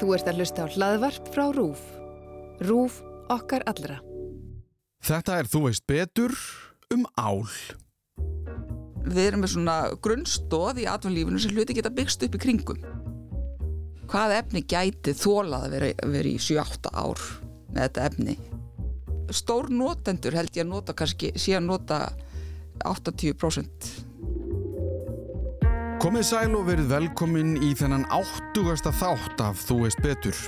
Þú ert að hlusta á hlaðvarp frá RÚF. RÚF okkar allra. Þetta er Þú veist betur um ál. Við erum með svona grunnstóð í atvinnlífinu sem hluti geta byggst upp í kringum. Hvað efni gæti þólað að vera, vera í 7-8 ár með þetta efni? Stór notendur held ég að nota kannski, sé að nota 80%. Komið sæl og verið velkomin í þennan áttugasta þátt af Þú veist betur.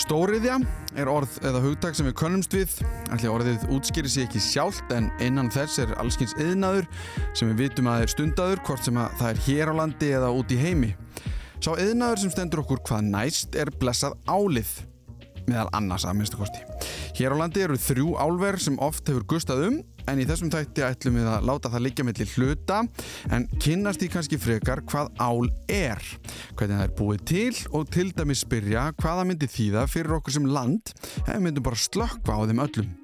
Stóriðja er orð eða hugtak sem við könnumst við. Ætli orðið útskýri sér ekki sjálft en innan þess er allskins yðnaður sem við vitum að er stundaður hvort sem að það er hér á landi eða út í heimi. Sá yðnaður sem stendur okkur hvað næst er blessað álið meðal annars að minnstu kosti. Hér á landi eru þrjú álver sem oft hefur gustað um en í þessum tætti ætlum við að láta það liggja mellir hluta en kynnast í kannski frekar hvað ál er, hvernig það er búið til og til dæmis spyrja hvaða myndi þýða fyrir okkur sem land ef við myndum bara slökkva á þeim öllum.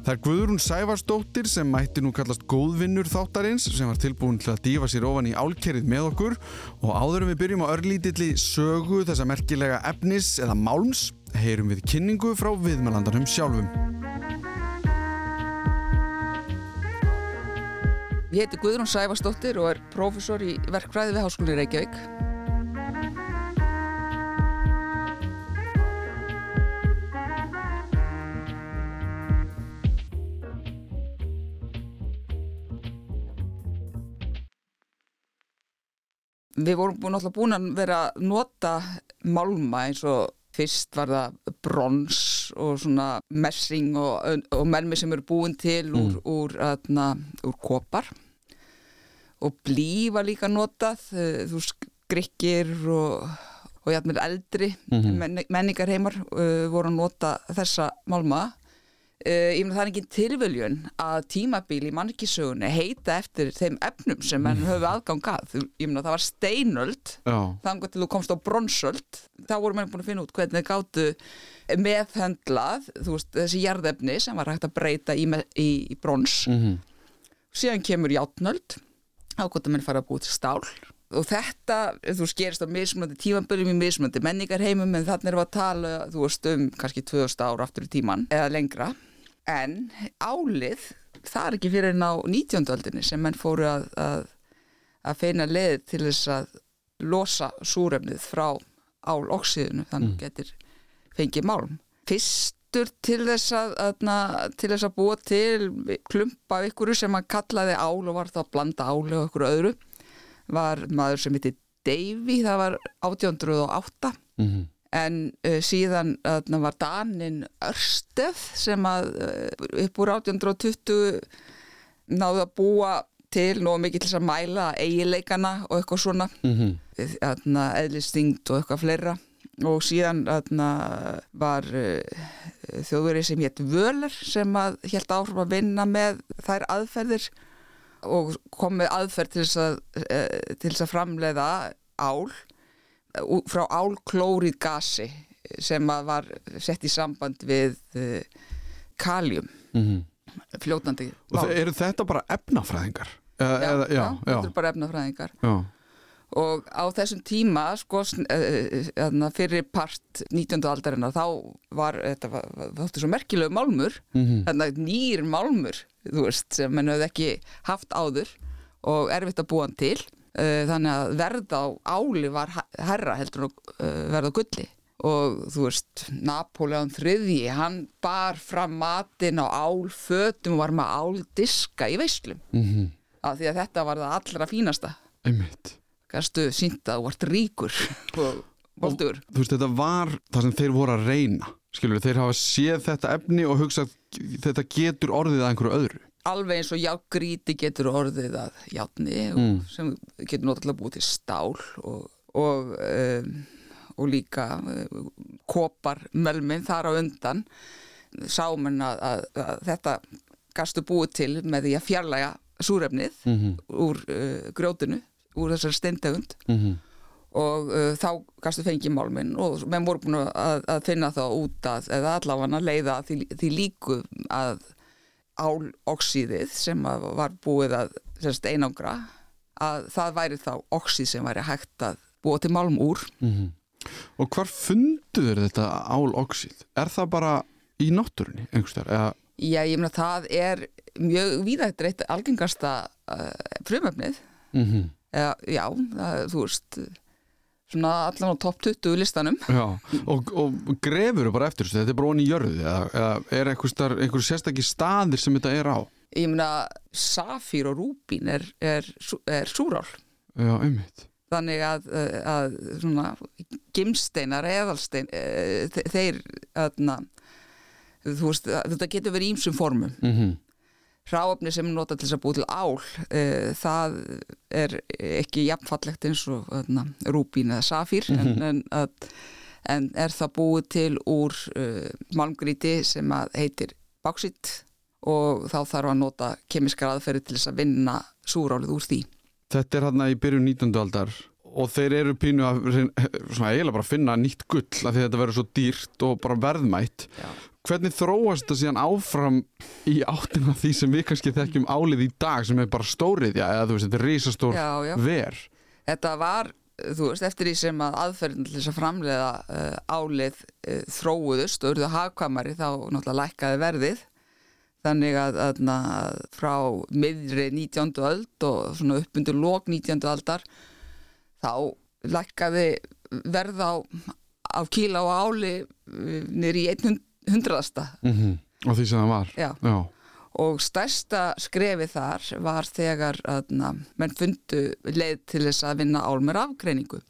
Það er Guðrún Sævarsdóttir sem mætti nú kallast góðvinnur þáttarins sem var tilbúin til að dífa sér ofan í álkerið með okkur og áður en við byrjum á örlítilli sögu þessa merkilega efnis eða málms heyrum við kynningu frá viðmælandanum sjálfum. Ég heiti Guðrún Sæfarsdóttir og er prófessor í verkfræði við Háskóli Reykjavík. Við vorum alltaf búin að vera að nota málma eins og fyrst var það brons og svona messing og, og melmi sem eru búin til úr, mm. úr, aðna, úr kopar og blí var líka notað þú skrikkir og, og jætmið eldri mm -hmm. menningar heimar uh, voru að nota þessa málma Uh, ég meina það er ekki tilvöljun að tímabíl í mannkísögunni heita eftir þeim efnum sem menn höfu aðgang að. Ég meina það var steinöld þannig til þú komst á bronsöld. Þá voru menn búin að finna út hvernig það gáttu meðhendlað veist, þessi jarðefni sem var hægt að breyta í, í, í brons. Mm -hmm. síðan kemur játnöld ákvæmt að menn fara að búið til stál. Og þetta, þú skerist á mismunandi tímanböljum í mismunandi menningarheimum en þannig er við að tala, þú veist, um kannski 2000 ára aftur í tíman eða lengra en álið það er ekki fyrir en á 19. öldinni sem menn fóru að, að, að feina leið til þess að losa súrefnið frá áloksiðinu þannig mm. getur fengið málum fyrstur til þess að, að til þess að búa til klumpa ykkur sem að kallaði ál og var þá að blanda áli og ykkur öðru var maður sem heiti Davy það var 1808 mm -hmm en uh, síðan uh, var Danin Örstef sem að uh, upp úr 1820 náðu að búa til nú mikið til þess að mæla eigileikana og eitthvað svona. Mm -hmm. eðlistingt og eitthvað fleira. Og síðan var þjóðverið sem hétt Völer sem að helt áhrif að vinna með þær aðferðir og kom með aðferð til þess að, til þess að framleiða ál frá álklórið gasi sem var sett í samband við uh, kaljum mm -hmm. fljótandi og eru þetta bara efnafræðingar? Já, eða, já, já, þetta eru bara efnafræðingar já. og á þessum tíma sko, uh, fyrir part 19. aldarinnar þá var þetta var, var, svo merkilegu málmur mm -hmm. nýr málmur veist, sem henni hefði ekki haft áður og erfitt að búa hann til Eh, þannig að verð á áli var herra heldur uh, verð á gulli. Og þú veist Napoleon III hann bar fram matin á álfötum og var með áldiska í veislum. Mm -hmm. af því að þetta var það allra fínasta. Einmitt. Kannstu sínta og vart ríkur og voldur þú veist þetta var það sem þeir voru að reyna skilur þeir hafa séð þetta efni og hugsað þetta getur orðið að einhverju öðru alveg eins og jágríti getur orðið að játni mm. sem getur náttúrulega búið til stál og, og, um, og líka um, kopar melmin þar á undan sámen að, að, að þetta gastu búið til með því að fjarlæga súrefnið mm -hmm. úr uh, grjótinu, úr þessar steintegund mm -hmm. og uh, þá gastu fengið málminn og menn voru búin að, að finna þá út að eða allavega leiða því, því líku að áloksíðið sem var búið að sérst, einangra að það væri þá oksíð sem væri hægt að búa til málm úr mm -hmm. Og hvar fundu þeir þetta áloxíð? Er það bara í náttúrunni einhverstaðar? Eða, Já, ég meina það er mjög víðættreitt algengasta uh, frumöfnið mm Eða, já, það, þú veist svona allan á topp 20 listanum Já, og, og grefur bara eftir þessu, þetta er bara onni í jörðu eða, eða er einhver, einhver sérstakki staðir sem þetta er á? Ég meina, safír og rúbín er, er, er súrál Já, einmitt. þannig að, að svona gimsteinar, eðalstein þe- þeir aðna, þú veist, þetta getur verið í ýmsum formum Mm hráöfni sem notað til þess að búið til ál uh, það er ekki jafnfallegt eins og aðna, rúbín eða safír en, en, að, en er það búið til úr uh, malmgríti sem heitir báksitt og þá þarf að nota kemiskar aðferði til þess að vinna súrálið úr því Þetta er hérna í byrjun 19. aldar og þeir eru pínu að eiginlega bara finna nýtt gull af því að þetta verður svo dýrt og bara verðmætt. Já hvernig þróast þetta síðan áfram í áttina því sem við kannski þekkjum álið í dag sem er bara stórið, já, eða þú veist, þetta er risastór já, já. ver. Þetta var, þú veist, eftir því sem að aðferðin til þess að framlega uh, eh, álið uh, þróuðust og urðu hafkamari þá náttúrulega lækkaði verðið þannig að, að, að frá miðri 19. öld og svona upp undir lók 19. aldar þá lækkaði verð á, á kíla og áli eh, nýri 100 hundraðasta mm -hmm. og því sem það var Já. Já. og stærsta skrefið þar var þegar aðna, menn fundu leið til þess að vinna álmer afgreiningu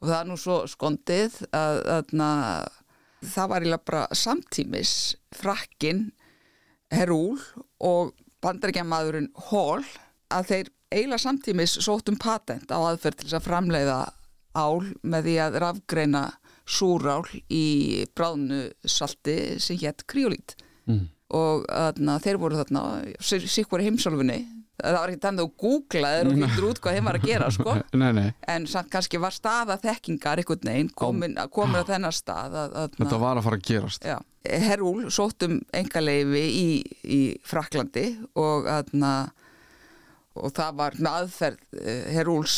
og það er nú svo skondið að aðna, það var í labra samtímis frakkin Herúl og bandarækjamaðurinn Hall að þeir eiginlega samtímis sóttum um patent á aðferð til þess að framleiða ál með því að rafgreina súrál í bráðnu salti sem hétt kriolít Mm. og þarna, þeir voru þarna sikkur heimsálfunni það var ekki þannig að googlaðir og fylgdur út hvað þeim var að gera sko. Nei, nei, en samt kannski var staða þekkingar einhvern veginn komin, komin á þennar stað að, að, þetta var að fara að gerast. Já, Herúl sóttum engaleifi í, í Fraklandi og, aðna, og það var aðferð eh, Herúls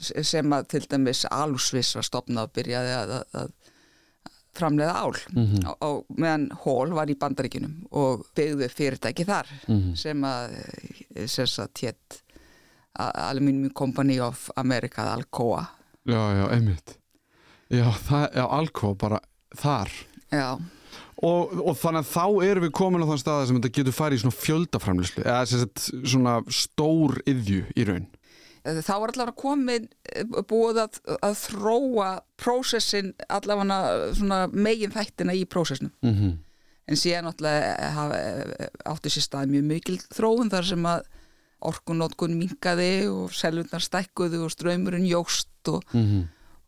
sem að til dæmis Alusvis var stopnað og byrjaði að, að, að framleiða ál á, á, meðan Hall var í bandaríkinum og byggði fyrirtæki þar sem að eh, sem að hétt Aluminium Company of America Alcoa Já, já, einmitt. Já, það, já, alkó bara þar. Já, Og, og þannig að þá erum við komin á þann stað sem þetta getur farið í svona fjöldaframlislu eða sem sagt, svona stór yðju í raun. Þá var allavega komin eh, búið að, að þróa prósessin allavega svona megin þættina í prósessnum Mm -hmm. en síðan hafa, átti sér stað mjög mikil þróun þar sem að orkunótkun minkaði og selvundar stækkuðu og ströymurinn jóst og,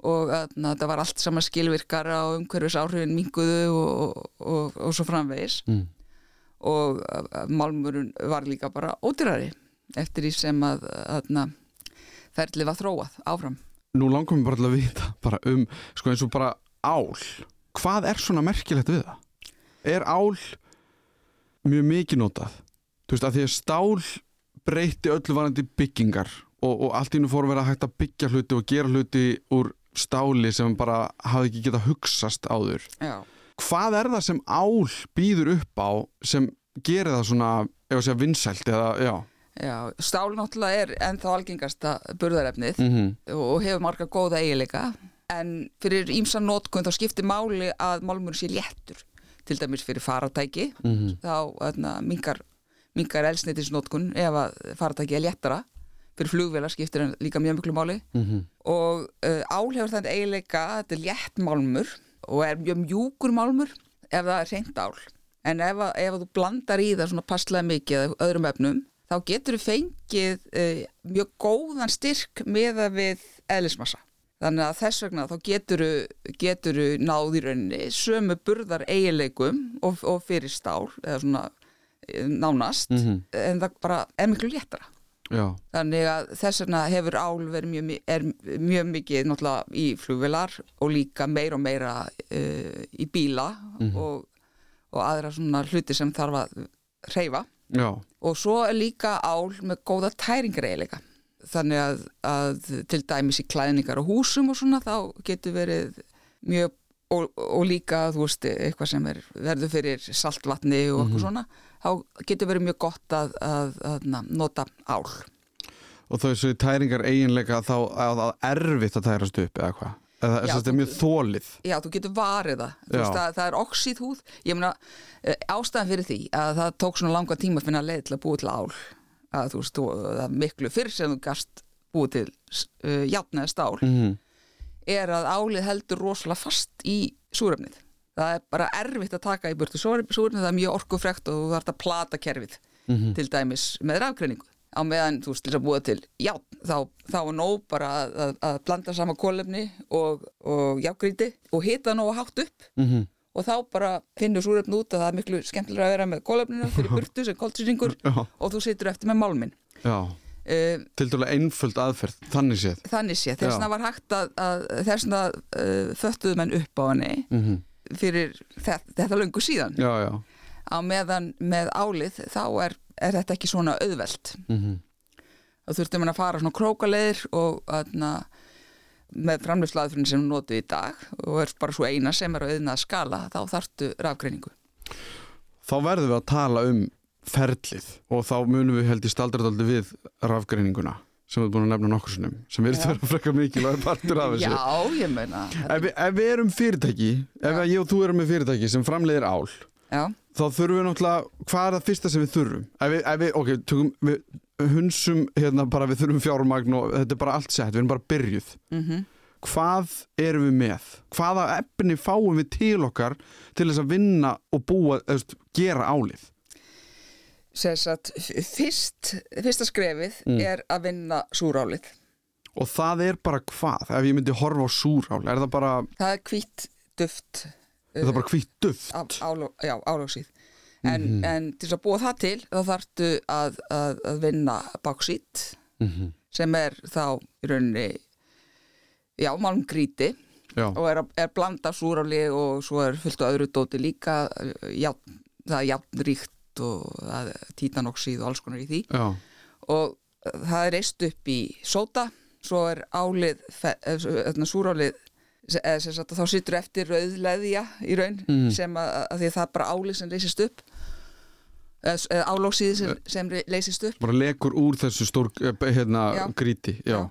og að, na, það var allt saman skilvirkara og umhverfis áhrifin minkuðu og, og, og svo framvegis Mm. og málmurinn var líka bara ódýrari eftir því sem að, að na, ferli var þróað áfram Nú langar mér bara að vita bara um, sko eins og bara ál. Hvað er svona merkilegt við það? Er ál mjög mikið notað? Þú veist, að því að stál breyti öllu varandi byggingar og, og allt í nú fór að vera hægt að byggja hluti og gera hluti úr stáli sem bara hafði ekki getað hugsast áður. Já. Hvað er það sem ál býður upp á sem gerir það svona, ef að segja, vinsælt eða, já. Já, stál náttúrulega er ennþá algengasta burðarefnið Mm -hmm. og hefur marga góða eiginleika en fyrir ímsa notkun þá skiptir máli að málmur sé léttur til dæmis fyrir faratæki Mhm. þá öðna, mingar, mingar elsneitisnotkun ef að faratæki er léttara fyrir flugvélar skiptir hann líka mjög miklu máli Mhm. og uh, ál hefur þannig eiginleika þetta er létt málmur og er mjög mjúkur málmur ef það er reynd ál en ef, að, ef að þú blandar í það svona passlega mikið öðrum efnum þá getur þú fengið uh, mjög góðan styrk meða við eðlismassa þannig að þess vegna þá getur getur náð í rauninni sömu burðar eiginleikum og, og fyrir stál eða svona eh, nánast Mhm. en það bara er miklu léttara Já. Þannig að þess vegna hefur ál verið mjög, mjög mikið náttúrulega í flugvelar og líka meira og meira uh, í bíla og, og aðra svona hluti sem þarf að reyfa. Já. Og svo líka ál með góða tæringareilega. Þannig að, að til dæmis í klæðningar og húsum og svona þá getur verið mjög og, og líka þú veist eitthvað sem er, verður fyrir saltvatni og eitthvað svona þá getur verið mjög gott að, að, að, nota ál Og þessu tæringar eiginleika þá að er erfitt að tærast upp eða hvað? Eða Já, þess að þetta þú- er mjög þólið. Já, þú getur varið það, Já. veist, það, það er oxíð húð, ég meina eh, ástæðan fyrir því að það tók svona langa tíma að finna leið til að búið til ál að þú veist, þú, það er miklu fyrr sem þú gast búið til uh, játn eða stál, Mm er að álið heldur rosalega fast í súrefnið það er bara erfitt að taka í burtu súrefnið, það er mjög orkufrekt og þú þarf að plata kerfið Mhm. til dæmis með rafgreiningu á meðan þú veist til að búa til játn þá, þá er nóg bara að, að, að blanda sama kólefni og, og jágríti og hita nóg hátt upp -hmm. og þá bara finnur súrefn út að það er miklu skemmtilega að vera með kólefninu fyrir burtu sem koltsýringur Já, og þú situr eftir með málminn já. uh, Til dæla einföld aðferð, þannig séð. þannig sé, þess Já. var hægt að, að þess vegna uh, föttuðu menn upp á henni Mm fyrir þetta, þetta löngu síðan Já, já. á meðan með álið þá er, er þetta ekki svona auðvelt Mm þá þurftum við að fara svona krókaleðir og aðna, með framlýslaðfyrin sem við notum í dag og er bara svo eina sem er að auðna að skala þá þarftu rafgreiningu Þá verðum við að tala um ferlið og þá munum við held í staldradaldi við rafgreininguna sem við erum búin að nefna nokkur sinnum sem verður Já. vera frekar mikilvæg partur af þessu. Já, ég meina Ef ef við erum fyrirtæki, ef Já. ég og þú erum með fyrirtæki sem framleiðir ál, Já, þá þurfum við náttúrulega, hvað er það fyrsta sem við þurfum? Ef við, ef við ok, tökum, við hunsum hérna bara við þurfum fjármagn og þetta er bara allt sett, við erum bara byrjuð. mhm Hvað erum við með? Hvaða efni fáum við til okkar til þess að vinna og búa, eða, gera álið? Að fyrst, fyrsta skrefið Mm. er að vinna súrálið. Og það er bara hvað? Ef ég myndi horfa á súrál, er það bara, Það er hvitt duft er það bara hvitt duft? já, álóksíð. En, en til þess að búa það til þá þarftu að, að, að vinna báksít Mm sem er þá í rauninni já, málmgríti Já, og er, er blanda súráli og svo er fullt af öðru dóti líka já, það er játnríkt og það er títanóksíð og alls konar í því. Já, og það er reist upp í sóta svo er álið eh, súrálið sagt þá situr eftir rauðleðja í raun Mhm. sem að, að því að það er bara álið sem leysist upp eða eða álóksíð sem, sem re- leysist upp bara lekur úr þessu stór, eh, hérna, Já. gríti, já. Já.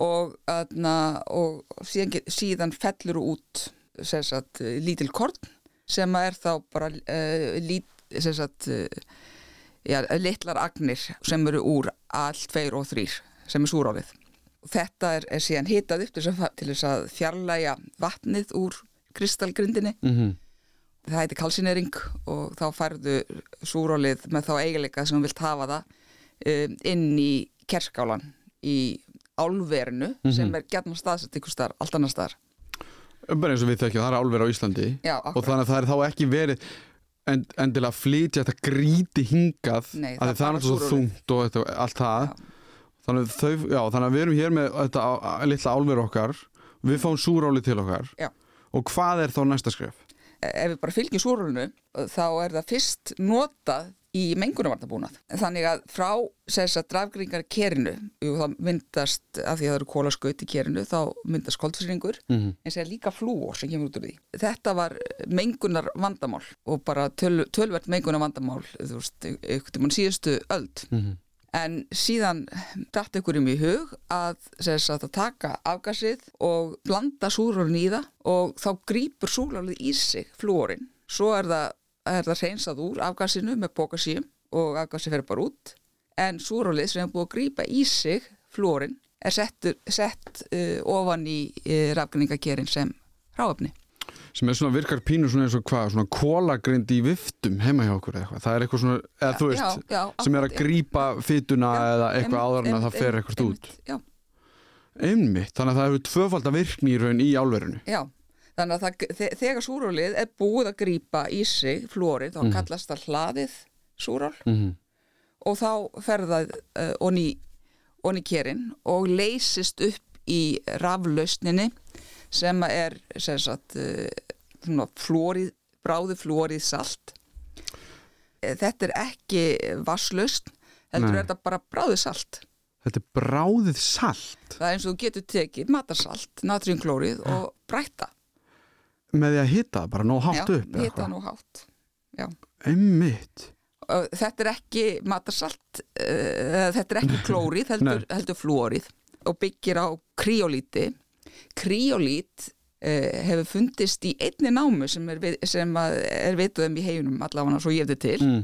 og, aðna, og síðan, síðan fellur út sem sagt, lítil korn sem er þá bara uh, lít, sem sagt, uh, litlar agnir sem eru úr allt tveir og þrýr sem er súrálið þetta er, er síðan hitað upp til þess að, til fjarlæga vatnið úr kristalgrindinni Mm það heitir kalsinering og þá færðu súrálið með þá eiginleika sem þú vilt hafa það um, inn í kerskálan í álverinu sem er gætna staðsett ykkur staðar, allt annar staðar. Bara eins og við þekkjum, það er álver á Íslandi Já, og þannig að það er þá ekki verið end, endilega að flytja þetta gríti hingað Nei, að það er það er náttúrulega þungt og allt það þannig, að þau, já, þannig að við erum hér með þetta litla álver okkar við fáum súráli til okkar Já. og hvað er þá næsta skref? ef við bara fylgjum súrálinu þá er það fyrst notað í mengunarvarnabúnað. Þannig að frá þess að drafgringar kerinu jú, þá myndast, af því að það eru kólaskaut í kerinu, þá myndast koltfyrsringur Mm -hmm. en sér líka flúor sem kemur út úr því. Þetta var mengunar vandamál og bara töl, tölvert mengunar vandamál þú veist, ykkur mann síðustu öld. En síðan dætt ykkur um í hug að, að taka afgasið og blanda súrálinn í það og þá grýpur súrálið í sig flúorinn. Svo er það, er það reynsað úr afgasinu með bókasíum og afgasið fer bara út. En súrálið sem er búið að grýpa í sig flúorinn er settur, sett uh, ofan í uh, rafgringakerin sem ráöfni. Sem er svona virkar pínu svona eins og hvað svona kólagrind í viftum heima hjá okkur eða eitthvað, það er eitthvað svona, eða þú veist Já, já, sem er að grípa fytuna eða eitthvað áður en að það fer eitthvað út. einmitt, þannig að það hefur tvöfald að virkni í raun í álverinu. Já. Þannig að það, þe- þegar súrálið er búið að grýpa í sig flúorið, þá kallast það hlaðið súrál mm -hmm. og þá ferðað uh, onni, onni kerin og leysist upp í raflausninni sem er sem sagt, svona flórið, bráðu flórið salt. Eh, Þetta er ekki vasslaust, heldur er þetta bara bráðu salt. þetta er bráðið salt? Það er eins og þú getur tekið matarsalt, natriumklórið og brætta. Með því að hita það bara nóg hátt já, upp eða hita eitthvað? nú hátt Einmitt. Þetta er ekki matarsalt uh, þetta er ekki klórið heldur, heldur flúorið og byggir á kryolíti kryolít uh, hefur fundist í einni námu sem er, er vituð um í heiminum allavega svo ég eftir til mm.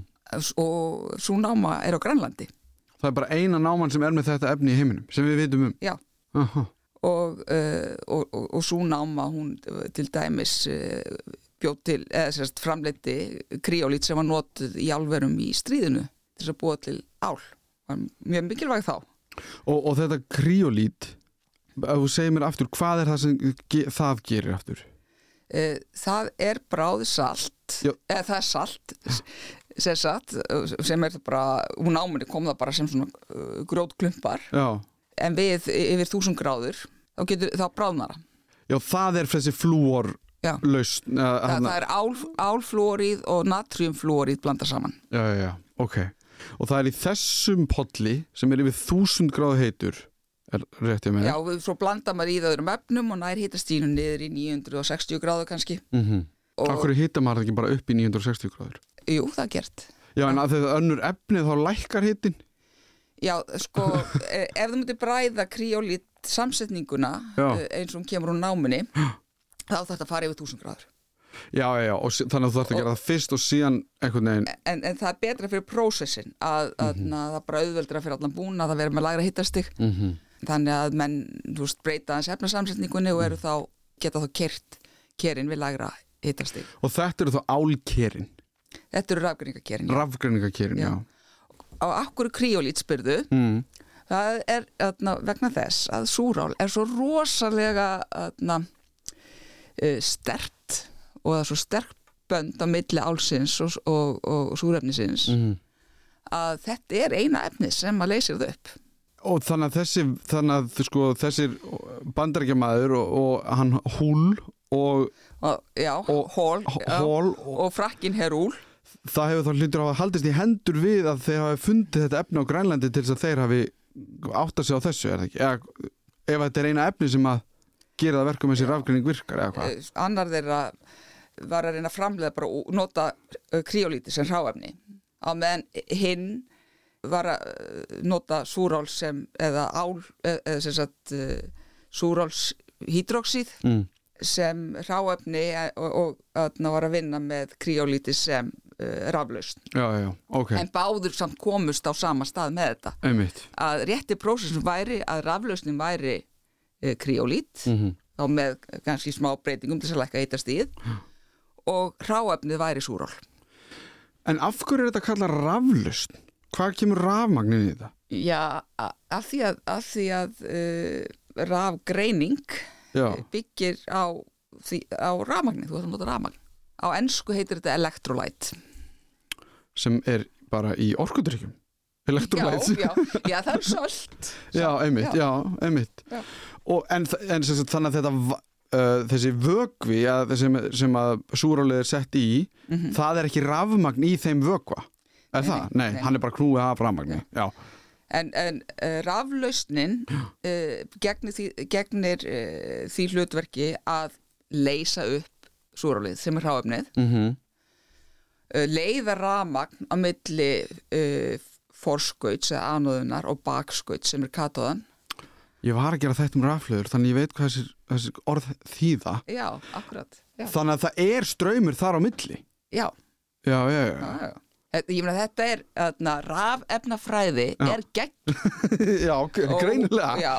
og svo náma er á Grænlandi Það er bara eina náman sem er með þetta efni í heiminum sem við vitum um Já. Aha. og, uh, og, og, og svo náma hún til dæmis uh, bjóð til, eða sérst framleiti kryolít sem var notuð í álverum í stríðinu til þess að búa til ál var mjög mikilvæg þá og, og þetta kryolít ef þú segir mér aftur, hvað er það sem það gerir aftur? Eh, það er bráð salt eða það er salt sem, sagt, sem er bara úr náminni kom það bara sem svona grjótklumpar. Já, en við yfir þúsund gráður þá, getur, það. Já það er þessi flúor laust uh, það, það er ál, álflúorið og natriumflúorið blanda saman. Já, já, já, ok. Og það er í þessum polli sem er yfir þúsund gráðu heitur rétt ég með Já, við, svo blanda maður í það öðrum efnum og nær hitastínu niður í 960 gráður kannski mm -hmm. Akkur hita maður það ekki bara upp í 960 gráður Jú, það er gert Já, en að þegar önnur efnið þá lækkar hitin Já, sko, eh, ef þú myndir bræða kryolít samsetninguna Já. eh, eins og hún kemur úr náminni þá þarf þetta að fara yfir 1000 gráður Já, já, já, og þannig að þú þarfst að gera það fyrst og síðan einhvern veginn en, en það er betra fyrir prósessin að, að, Mhm. að það bara auðveldra fyrir allan búin að það vera með lagra hittastig mm -hmm. Þannig að menn, þú veist, breyta hans efnasamsetningunni og eru Mhm. þá, geta þá kert kerin við lagra hittastig Og þetta eru þá álkerin, Þetta eru rafgreiningakerin rafgreiningakerin, já, Já. Á akkur kryolít spyrðu Mm. það er atna, vegna þess að súrál er svo rosalega atna, uh, stert og það er svo sterk bönd á milli álsins og, og, og, súrefnisins Mm. að þetta er eina efni sem að leysir það upp Og þannig að þessi, þannig að sko, þessir bandarækjamaður og, og hann húl og já, Og- hól hól og og frakkin herúl það hefur þá hlutur að hafa haldist í hendur við að þeir hafi fundið þetta efni á Grænlandi til þess að þeir hafi átt að segja á þessu? Eða, ef þetta er eina efni sem að gera það verkum þessi rafgreining virkar eða hvað? Eh, annar þeirra var að reyna að framlega bara og nota kryolíti sem hráefni á meðan hinn var að eh, nota súrál sem eða ál eða, eða sem sagt súráls hydroxíð Mm. sem hráefni eh, og, og að var að vinna með kryolíti sem raflaust Já, já, já, ok, en báður samt komust á sama stað með þetta einmitt að rétti prósessum væri að raflausnin væri kryolít mm -hmm. þá með kannski smá breytingum til þess að lækka hitastíð og hráefnið væri súról En af hverju er þetta kallað raflust? Hvað kemur rafmagnin í þetta? Já, af því að, af því að uh, rafgreining Já, byggir á, því, á rafmagni, þú ætlum að nota rafmagn. Á ennsku heitir þetta electrolyte. Sem er bara í orkudrykkjum. Electrolytes já, já, já, það er sölt Já, einmitt, já, einmitt. Já. Og en, en þannig að þetta uh, þessi vögvi sem, sem að súrálið er sett í það er ekki rafmagn í þeim vögva Er. Nei, það? nei, Nei, nei. hann er bara knúið af rafmagni Já, en, en uh, raflausnin uh, gegnir, því, gegnir uh, því hlutverki að leysa upp súrálið sem er hráefnið mm -hmm. leiða rafmagn á milli forskauts eða anóðunar og bakskauts sem er katóðan Ég var að gera þetta um raflöður þannig ég veit hvað þessi, þessi orð þýða já, akkurat já, Þannig að það er ströymur þar á milli já, Já, já, já, já, já. Ég meina þetta er þarna, rafefnafræði Já. er gegn já greinilega Já,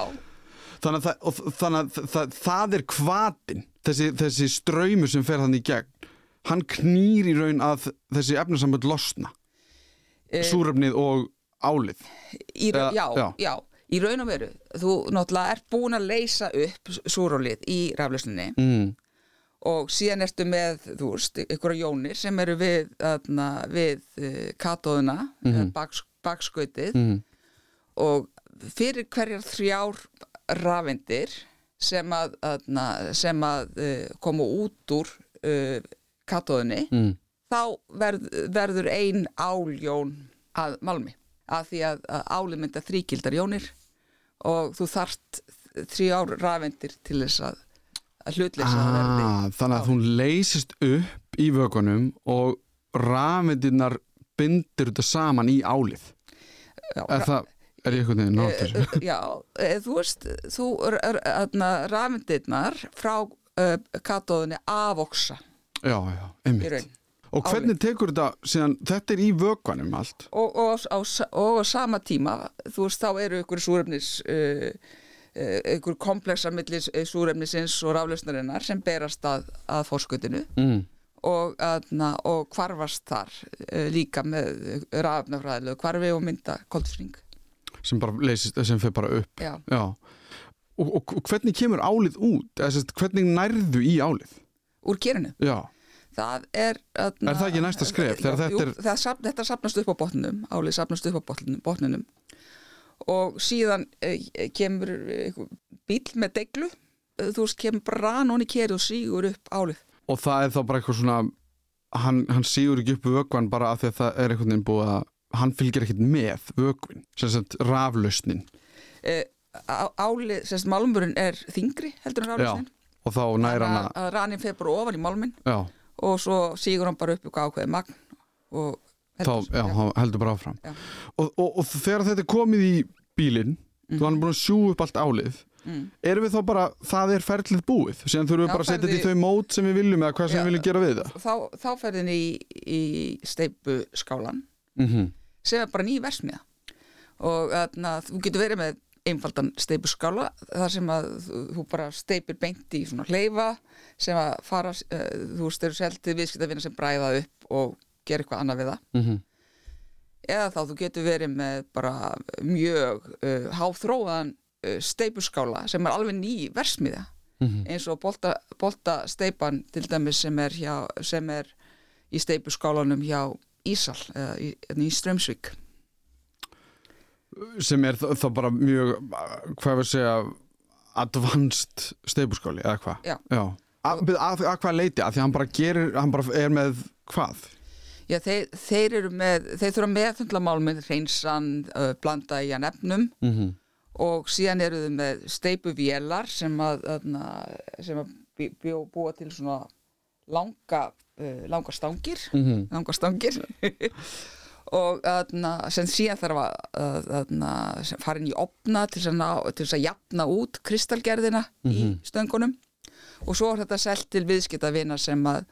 Þannig að, það, og, þannig að það, það, er kvatin þessi, þessi ströymur sem fer þannig í gegn hann knýr í raun að þessi efnasambönd losna Eh, súrefnið og álið í, ra- já, já. já. í raun og veru þú náttúrulega ert búin að leysa upp súrólið í raflösninni mm. Og síðan ertu með, þú veist, ykkur jónir sem eru við, þarna, við uh, katóðuna, mm Mhm. baks, bakskautið Mm. og fyrir hverjar þrjár rafendir sem að, þarna, sem að uh, koma út úr uh, katóðunni Mm. þá verð, verður ein áljón að malmi af því að, að áli mynda þríkildar jónir og þú þarft þrjár rafendir til þess að, að hlutleysa verði. ah, þannig að hún leysist upp í vökunum og rafmyndirnar bindur þetta saman í álið. Já, er það, er ég einhvern veginn Eh, þessu? Já, eh, þú veist, þú rafmyndirnar frá uh, katóðinni afoksa Já, já, einmitt. Og hvernig tekur þetta síðan, þetta er í vökvanum allt? Og, og, á, og á sama tíma, þú veist, þá eru ykkur súrefnis, uh, uh, ykkur komplexar millis súrefnisins og raflösnarinnar sem berast að, að fórskutinu mm. og, og kvarfast þar uh, líka með rafnafræðilegu kvarfi og mynda koltfring. sem bara leysist, sem fer bara upp Já. Já. Og, og, og hvernig kemur álið út? Eða, sérst, hvernig nærðu í álið? Úr kerinu. Já, Það er... Aðna, Er það ekki næsta skref? Þegar þetta er- það þetta sapnast upp á botninum, álið sapnast upp á botninum. Og síðan eh, kemur eh, bíl með deglu, eh, þú veist, kemur brann honi keri og sígur upp álið. og það er þá bara eitthvað svona hann, hann sígur ekki upp vökvan bara af því að það er einhvern veginn búið að hann fylgir ekkert með vökvin sem sagt raflausnin á- álið, sérst, málmurinn er þingri heldur en Já, raflösnin. og þá næra hana að, rannin fer bara ofan í málminn já, og svo sígur hann bara upp ykkur ákveði magn og þá já, hann heldur bara áfram Já. og, og, og þegar þetta er komið í bílinn þú hann er búin að sjú upp allt álið Mm. erum við þá bara, það er ferlið búið síðan þurfum við Já, bara að setja þetta í þau mót sem við viljum eða hvað sem Já. við viljum gera við það þá, þá ferðin í, í steipu skálan mm -hmm. sem er bara ný versmiða og þarna, þú getur verið með einfaldan steipuskála þar sem að þú, bara steipir beint í svona hleyfa sem að fara, uh, þú veist, eru seldið viðskiptavina sem bræða upp og gera eitthvað annað við það. Mm eða þá þú getur verið með bara mjög uh, háþróðan uh, steipuskála sem er alveg ný versmiða Mhm. eins og bolta, bolta steipan til dæmis sem er, hjá, sem er í steipuskálanum hjá Ísal eða í, í Strömsvík sem er þá, bara mjög hvað við segja advanced steipuskáli eða hvað? Já. Að, að, að, að hvað leiti, að? Því hann bara gerir hann bara er með hvað Já, þeir, þeir eru með, þeir þurfa meðfundla málmið, reynsan, uh, blanda í að nefnum mm -hmm. og síðan eru þau með steipuvélar sem að, aðna, sem að bjó, bjó, búa til svona langa, uh, langa stangir, Mhm. langa stangir. Og aðna, sem síðan þarf að, sem fara inn í opna til að, ná, til að jafna út kristalgerðina í stöngunum. Og svo er þetta selt til viðskiptavina sem að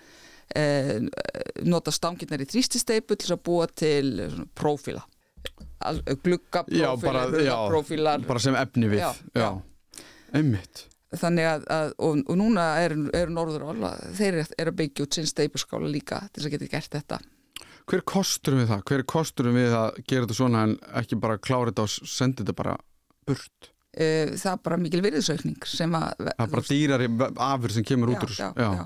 nota stangirnar í þrýstisteipu til að búa til já, bara, gluggaprófílar, já, prófílar bara sem efni við Já, já. einmitt. Þannig að, að og, og núna eru er Norðurál þeir eru er að byggja út sinn steipuskála líka til þess að geta gert þetta. Hver er kosturum við það? hver er kosturum við að gera þetta svona en ekki bara klára þetta og senda þetta bara burt? E, það er bara mikil virðisaukning sem að það er bara dýrari afur sem kemur út úr já, já, já.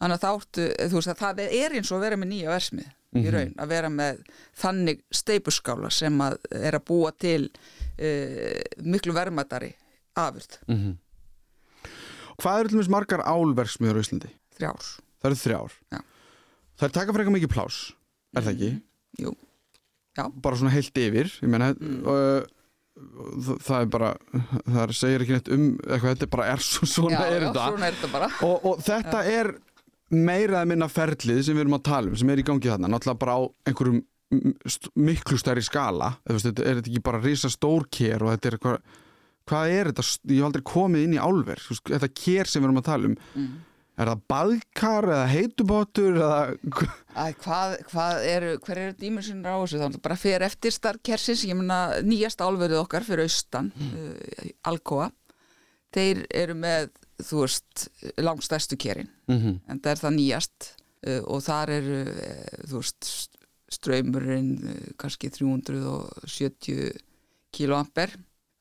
Þannig að þáttu, þú veist að það er eins og að vera með nýja versmið í Mhm. raun, að vera með þannig steipuskála sem að er að búa til e, miklu verðmættari afurð, Mhm. hvað eru til dæmis margar álverksmiður á Íslandi? þrjár það eru þrjár Já. það er taka frekar mikið plás er það ekki? Jú, já, bara svona heilt yfir ég meina uh, það, er bara það segir ekki neitt um eitthvað, þetta er bara er svo, svona já, er já þetta svona er þetta bara og, og þetta er meira eða minna ferlið sem við erum að tala um sem er í gangi þarna, náttúrulega bara á einhverjum miklu stærri skala. Veist, þetta er þetta ekki bara risa stór kér og þetta er eitthvað hvað er þetta, ég hef aldrei komið inn í álver veist, þetta kér sem við erum að tala um. Mm. er það baðkar eða heitubótur eða Æ, hvað, hvað eru, hver eru dímensionur á þessu? Þannig bara fyrir eftir starfkersins ég meina nýjast álverið okkar fyrir austan uh, Alcoa. Þeir eru með þú veist, langstæstu kerin. Mm -hmm. en það er það nýjast uh, og þar eru uh, þú veist, ströymurinn uh, kannski 370 kiloamper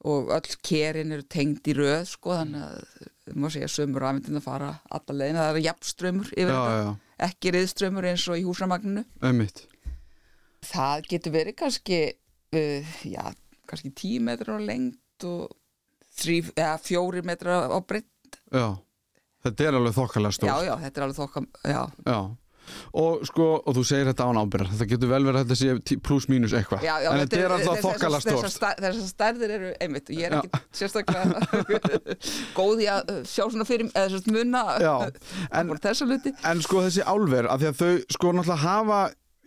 og öll kerin eru tengd í röð sko þannig að má segja sömur afindin að fara alla leiðina, það er jafnströymur yfir já, þetta, já, ekki riðströymur eins og í húsamagninu einmitt. Það getur verið kannski uh, já, kannski 10 metrar á lengt og þrý, eða, fjóri metrar á breytt já, þetta er alveg þokkalega stór já, já, þetta er alveg þokka já, Já, og sko, og þú segir þetta án ábyrðar þetta getur vel verið að þetta sé pluss mínus eitthvað. En þetta er alltaf þessar- þokkala þessar stærðir eru einmitt ég er ekki sérstaklega góð í að uh, sjá svona fyrir eða svona muna Já, en- en, sko þessi álver, af því að þau sko náttúrulega hafa,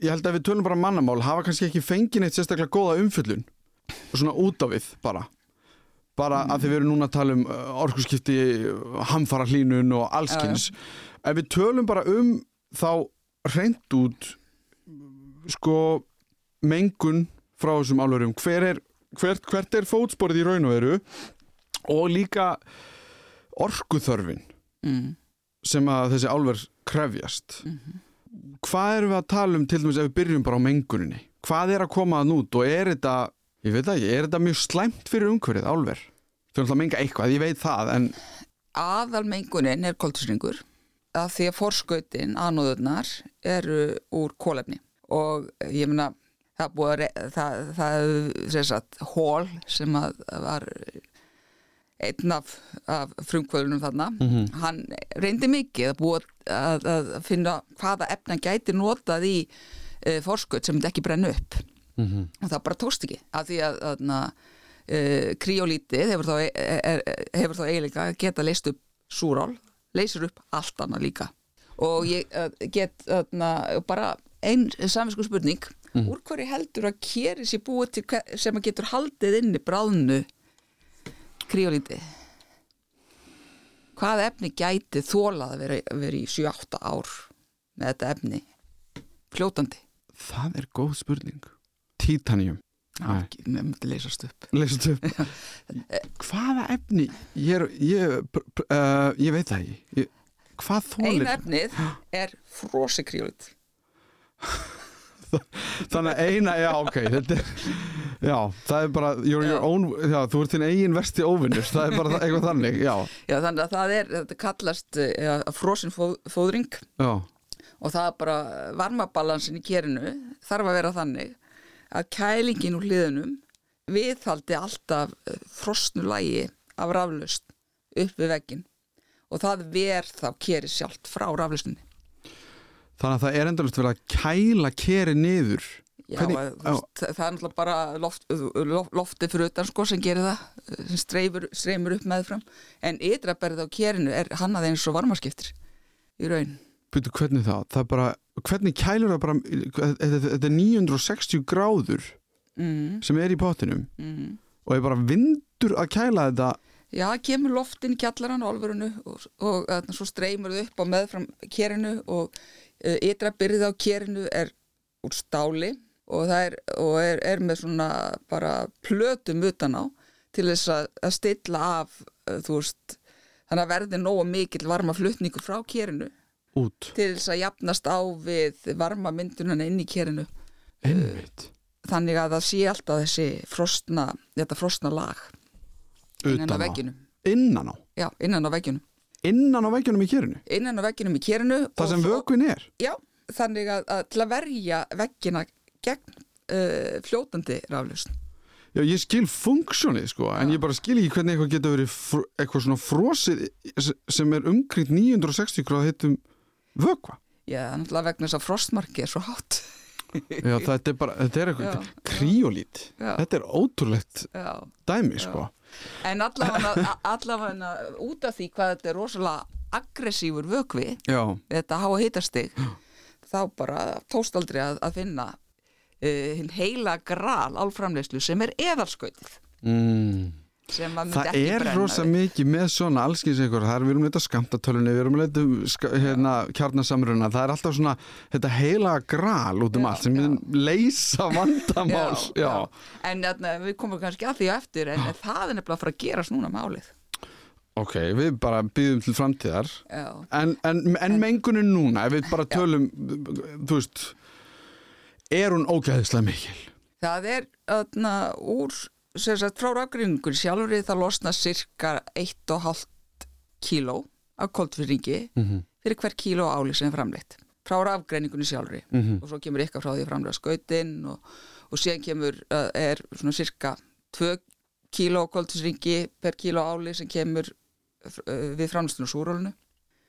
ég held að við tölum bara mannamál, hafa kannski ekki fengið neitt sérstaklega góða umfyllun svona út á við bara bara að því við erum núna að tala um uh, orkuskipti, hamfara hlínun og allskins. Ef við tölum bara um þá reynd út sko mengun frá þessum er, hvert, hvert er fótsporið í raun og veru og líka orkuþörfin mm. sem að þessi álver krefjast hvað erum við að tala um til dæmis ef við byrjum bara á menguninni hvað er að koma að nút og er þetta ég veit það ekki, er þetta mjög slæmt fyrir umhverfið álver? Þau erum alltaf að menga eitthvað, ég veit það en Aðalmengunin er koltusringur að því að forskautin, anóðurnar eru úr kólefni og ég meina það búið að það, það sem sagt hól sem að var einn af, af frumkvöðunum þarna. Hann reyndi mikið að búa að, að finna hvaða efna gæti notað í e, forskaut sem myndi ekki brenna upp og það bara tókst ekki af því að, að, að kriólítið hefur þá, e- e- hefur þá eiginlega geta leist upp súrál, leysir upp allt annað líka. Og ég uh, get uh, bara einn saminsku spurning. Úr hverju heldur að keri sér búið til sem að getur haldið inni bráðnu kriólítið hvað efni gæti þólað að vera, vera í 7-8 ár með þetta efni? Fljótandi. Það er góð spurning Myndi leysast upp. Leysast upp. Hvaða efni ég, er, ég, uh, ég veit það ekki. Hvað einu þólir efnið er frosi kriólít þannig að eina, já ok þetta er, já, það er bara you're your Já. own, já, þú ert þinn eigin versti óvinnur, það er bara eitthvað þannig já, Já, þannig að það er, þetta kallast uh, frosin fóð, fóðring. Já, og það er bara varmabalansin í kerinu þarf að vera þannig að kælingin úr hliðunum viðhaldi alltaf eh, frosnu lægi af raflaust upp við veggin og það ver þá keri sjálft frá raflaustunni. þannig að það er endalust verið að kæla keri niður Já, Hvernig- Hvernig, það, það er náttúrulega bara loft, loft, lofti fyrir utan sko sem gerir það, eh, sem streifur, streymur upp meðfram, en ytraberð á kerinu er hannað eins og varmaskiptir í raun. Byrju, hvernig það? Það bara, hvernig kælur það bara þetta, er 960 gráður Mm, sem er í pottinum mm. og er bara vindur að kæla þetta Já, kemur loftin kjallaran á alvörunu og, og uh, svo streymur þau upp á meðfram kerinu og uh, ytra byrðið á kerinu er úr stáli og það er, og er, er með svona bara plötum utan á til þess að, að stilla af uh, þú veist, þannig að verði nógu mikill varma flutningur frá kerinu út. Til þess að jafnast á við varma myndunana inn í kerinu. Einmitt. Þannig að það sé alltaf þessi frostna, þetta frostna lag innan á vegginum innan á, Já, innan á vegginum innan á veggjunum í kerinu? Innan á vegginum í kerinu það sem vökvin er? Já, þannig að, að til að verja veggina gegn uh, fljótandi raflust Já, ég skil funksjónið sko, en ég bara skil ekki hvernig eitthvað getur verið eitthvað svona frosið sem er umkring 960 gráð heitum vökva. Já, náttúrulega vegna þess að frostmarki er svo hátt Já, þetta er bara, þetta er eitthvað Já, já. Þetta er ótrúlegt Já, dæmi, sko. en allavega, út af því hvað þetta er rosalega aggressífur vökvi Já, þetta háa hitastig þá bara tóst aldrei að, að finna uh, heila gral álframleyslu sem er eðalskautið mm. Það er rosa við. mikið með svona allskins einhver, það er við erum leita skamtatölunni, við erum leita ska, hérna, kjarnasamruna, það er alltaf svona þetta heila gral út um Já, allt sem já. leysa vandamál. Já, En atna, við komum kannski að því á eftir en það er nefnilega að fara að gerast núna málið Ok, við bara býðum til framtíðar. Já, En, en, en mengunin núna, ef við bara tölum, þú veist, er hún ógæðislega mikil? það er atna, úr sagt, frá rafgringur sjálfur það losna cirka 1,5 kíló af koldfyrringi Mhm. fyrir hver kíló áli sem er framleitt frá rafgreiningunni sjálfri Mhm. og svo kemur eitthvað frá því að framlega skautin og, og síðan kemur uh, er svona cirka 2 kíló koldfyrringi per kíló áli sem kemur uh, við framlustinu súrólinu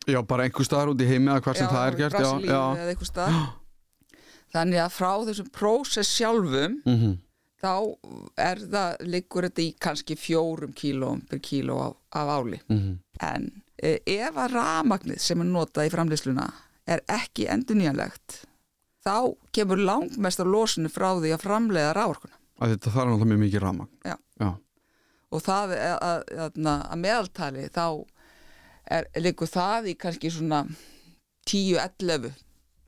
Já, bara einhver staðar út í heimi eða hvað sem það er gert já, já. þannig að frá þessum prósess sjálfum Mm þá er það, liggur þetta í kannski fjórum kílóum per kíló af, af áli. Mhm. en e, ef að rafmagnið sem er notað í framleysluna er ekki endurnýjanlegt þá kemur langmest af losinu frá því að framleiða ráorkuna þetta þarf náttúrulega mjög mikið ramagn Já. já, og það að, að, að meðaltali þá er, liggur það í kannski svona 10-11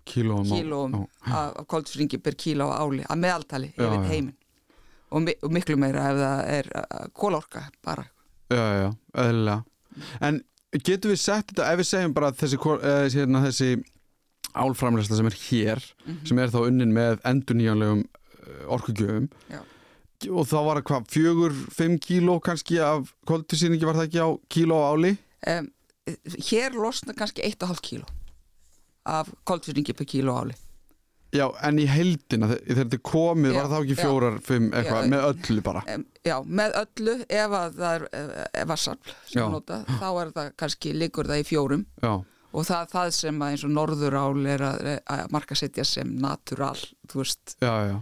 kílóum af, af koldfringi per kíló áli að meðaltali yfir já. Og, mi og miklu meira ef það er uh, kólorka bara. Já, já, eðlilega. En getum við sett þetta, ef við segjum bara þessi, eh, hérna, þessi álframlæsla sem er hér Mhm. sem er þá unnin með endurnýjanlegum orkugjöfum. Já. og þá var það hvað, fjögur, fimm kíló kannski af koldfísýningi var það ekki á kíló áli? Um, hér losna kannski 1,5 kíló af koldfringi per kíló áli Já, en í heldina, þe- þegar þetta komið Já, var það ekki fjórar, fimm, eitthvað, með öllu bara? Já, með öllu ef að það er ef að sarfl sem notað, þá er það kannski liggur það í fjórum. Já, og það það sem að eins og norðurál er að, að markasetja sem natural, þú veist. Já, já.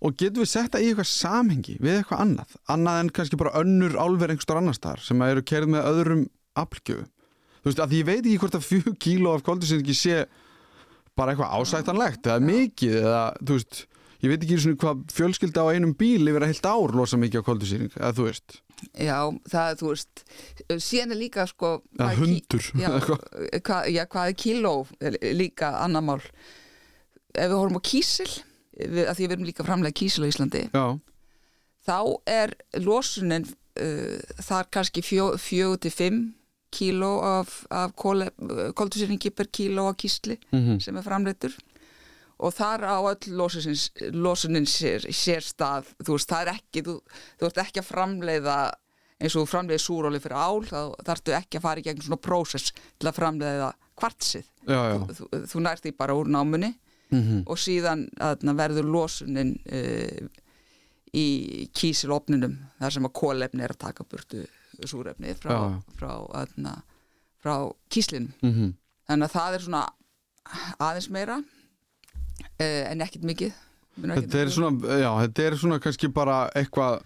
Og getum við sett það í eitthvað samhengi við eitthvað annað, annað en kannski bara önnur álver einhverstar annar staðar sem að eru kerð með öðrum aflgjöfu Þú veist, að ég veit ekki hvort að fjögur kíló af koldfísýningi sé bara eitthvað ásættanlegt eða mikið eða, þú veist Ég veit ekki svona hvað fjölskylda á einum bíl yfir að heilt ár losa mikið á koldfísýning, eða þú veist. Já, það, þú veist síðan er líka sko Eða hundur, já, hvað, já, hvað er kíló líka annar mál. Ef við horfum á kísil við, að því við erum líka framlega kísil á Íslandi Já, þá er losunin uh, þar kannski fjó, fjögur til fimm kíló af, af koldusýringi per kíló á kísli Mhm. sem er framleitur og þar á öll losunin, sér, sér stað. Þú veist, það er ekki þú, þú ert ekki að framleiða eins og þú framleiði súróli fyrir ál þá þarftu ekki að fara í gegn svona prósess til að framleiða kvartsið. Já, já. Þú, þú nærst því bara úr námunni. Mm og síðan aðna, verður losunin uh, í kísilopninum þar sem að kólefni er að taka burtu súrefni frá, Já, já. frá, frá kíslin -hmm. þannig að það er svona aðeins meira uh, en ekkit mikið Þetta er svona, já, þetta er svona kannski bara eitthvað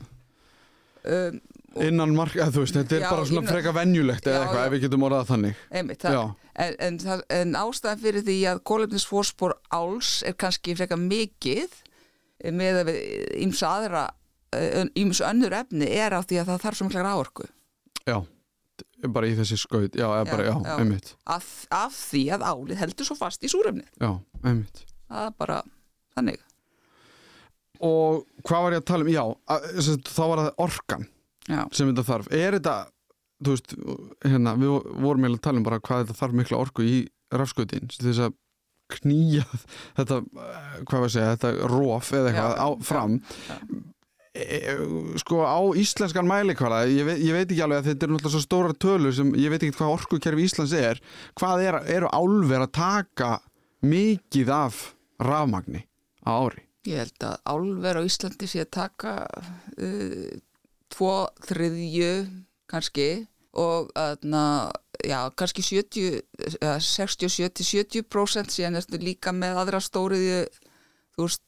um, innan marka, þú veist, þetta er Já, bara svona innan- freka venjulegt eða eitthvað, ef við getum orðað þannig. einmitt, það, en, en, það, en ástæðan fyrir því að kólefnisfóspor áls er kannski frekar mikið eh, með að við ímsa aðra ímsa önnur efni er á því að það þarf svo mikla ráorku já, bara í þessi skaut, já, Já, bara, já, já. einmitt, af, af því að álið heldur svo fast í súrefni já, einmitt. það er bara þannig Og hvað var ég að tala um, já, að, sem sagt, þá var það orkan já, sem þetta þarf. Er þetta, þú veist, hérna, við vorum eiginlega að tala um bara hvað þetta þarf mikla orku í rafskautin, til þess að knýja þetta, eh, hvað var að segja, þetta róf eða eitthvað á, fram. Já. E, sko á íslenskan mælikvarða ég, ég veit ekki alveg að þetta eru náttúrulega svo stóra tölur sem ég veit ekki hvað orkukerfi Íslands er. Hvað er, eru álver að taka mikið af rafmagni á ári? Ég held að álver á Íslandi sé að taka uh, tvo þriðju kannski og aðna, já, kannski 70, eða 60, 70, 70% síðan ertu líka með aðra stóriðju þú veist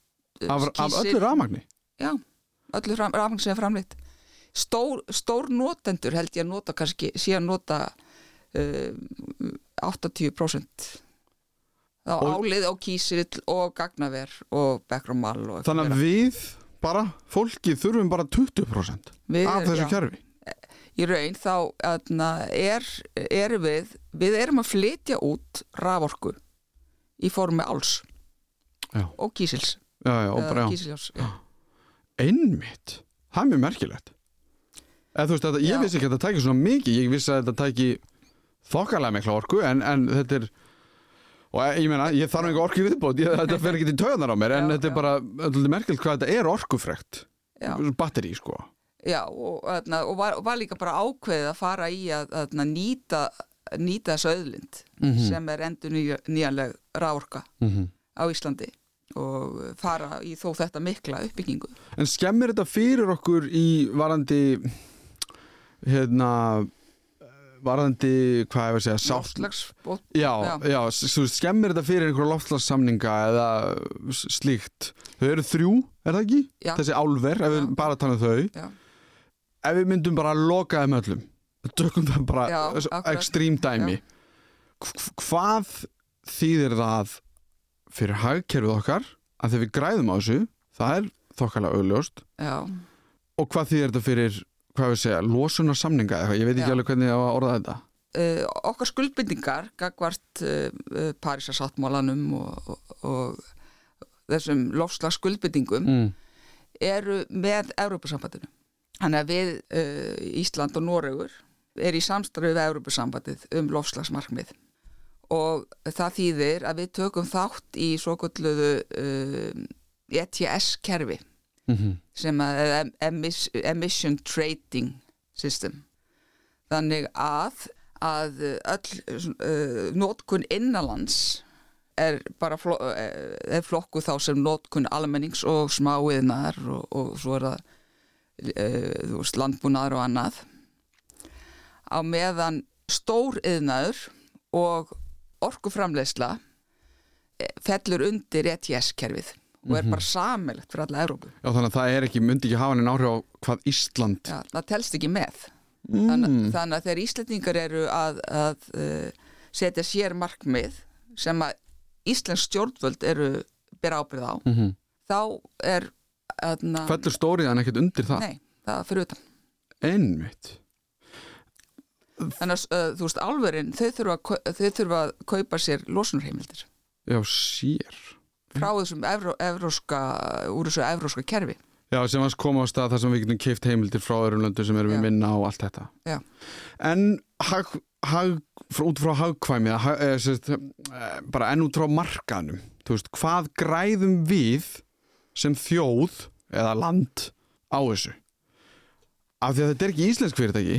af, af öllu rafmagni? Já, öllu fram, rafmagn sem er framleitt. Stór, stór notendur held ég að nota kannski, að nota uh, 80% þá Og- álið og kísill og gagnaver og bekkrumal og þannig að við bara, fólkið þurfum bara 20% Við af þessu já, kerfi. Í raun þá aðna, er, erum við við erum að flytja út raforku í formi áls og kísils. Já, já, og eða bara, kísiljós já. Einmitt. Það er mjög merkilegt. Þú veist, þetta, ég vissi ekki að þetta tæki svona mikið. Ég vissi að þetta tæki þokkalega mikla orku en, en þetta er og eh, ég meina, ég þarf ekki orku í viðbót. Ég, þetta fer ekki til töðunar á mér en Já, þetta er já. bara, þetta er merkilt hvað þetta er orkufrekt. Batteri, sko. Já, og, aðna, og, var, og var líka bara ákveðið að fara í að aðna, nýta, nýta þessu auðlind Mhm. sem er endur nýja, nýjanleg ráorka mm -hmm. á Íslandi og fara í þó þetta mikla uppbyggingu. en skemmir þetta fyrir okkur í varandi hérna varðandi, hvað að segja, sátt Loftslags og Já, Já. já, skemmir þetta fyrir einhverja loftslagssamninga eða slíkt Þau eru þrjú, er það ekki? Já. Þessi álver, ef við Já. bara tala um þau Já. Ef við myndum bara loka þeim öllum Tökum það bara ekstrím dæmi Hv- Hvað þýðir það fyrir hagkerfið okkar að þegar við græðum á þessu það er þokkalega augljóst Já, og hvað þýðir þetta fyrir hvað við segja, losunar samninga eitthvað, ég veit ekki Já. alveg hvernig ég á að orða þetta uh, okkar skuldbindingar gagvart uh, uh, Parísasáttmálanum og, og, og þessum lofslags skuldbindingum mm. eru með Evrópusambandinu. Þannig að við uh, Ísland og Noregur er í samstarfi við Evrópusambandið um lofslagsmarkmið og það þýðir að við tökum þátt í svo kolluðu uh, ETS-kerfi Mm sem að er em- emis, Emission Trading System. Þannig að að öll uh, nótkun innanlands er bara eh, er flokku þá sem nótkun almennings og smáiðnar og, og svo er það uh, landbúnaður og annað. Á meðan stór yðnaður og orkuframleysla eh, fellur undir ETS-kerfið og er bara samilegt fyrir alla Evrópu. Já, þannig að það er ekki, myndi ekki hafa neina áhrif á hvað Ísland Já, það telst ekki með. Mm. þannig, þannig að þegar Íslendingar eru að, að uh, setja sér markmið sem að Íslensk stjórnvöld eru bera ábyrð á mm þá er Fellur stóriðan ekkert undir það? nei, það fyrir utan. Einmitt þannig að uh, þú veist álverin þau þurfa, þau þurfa að kaupa sér losunarheimildir. Já, sér. Frá þessum evró, evróska úr þessu evróska kerfi. Já, sem að koma á stað þar sem við getum keift heimildir frá öðrum löndum sem erum Já. minna og allt þetta. Já. En hag, hag, út frá hagkvæmi hag, eða, sérst, eh, bara enn út frá markaðnum þú veist, hvað græðum við sem þjóð eða land á þessu? Af því að þetta er ekki íslensk fyrirtæki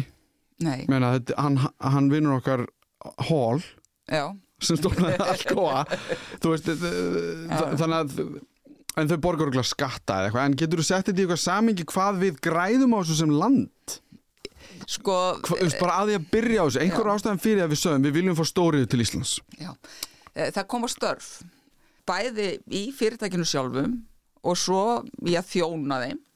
Meina, þetta, hann, hann vinnur okkar Hall já, sem stofnaði þ- þannig að en þau borgar okkur skatta eða eitthvað. En getur þú sett þetta í eitthvað samingi hvað við græðum á þessu sem land? Sko Hva, veist, bara að því að byrja á þessu. Einhver ástæðan fyrir að við sögum við viljum fá stóriðu til Íslands. Já, Eh, það koma störf bæði í fyrirtækinu sjálfum og svo í að þjóna þeim. Eh,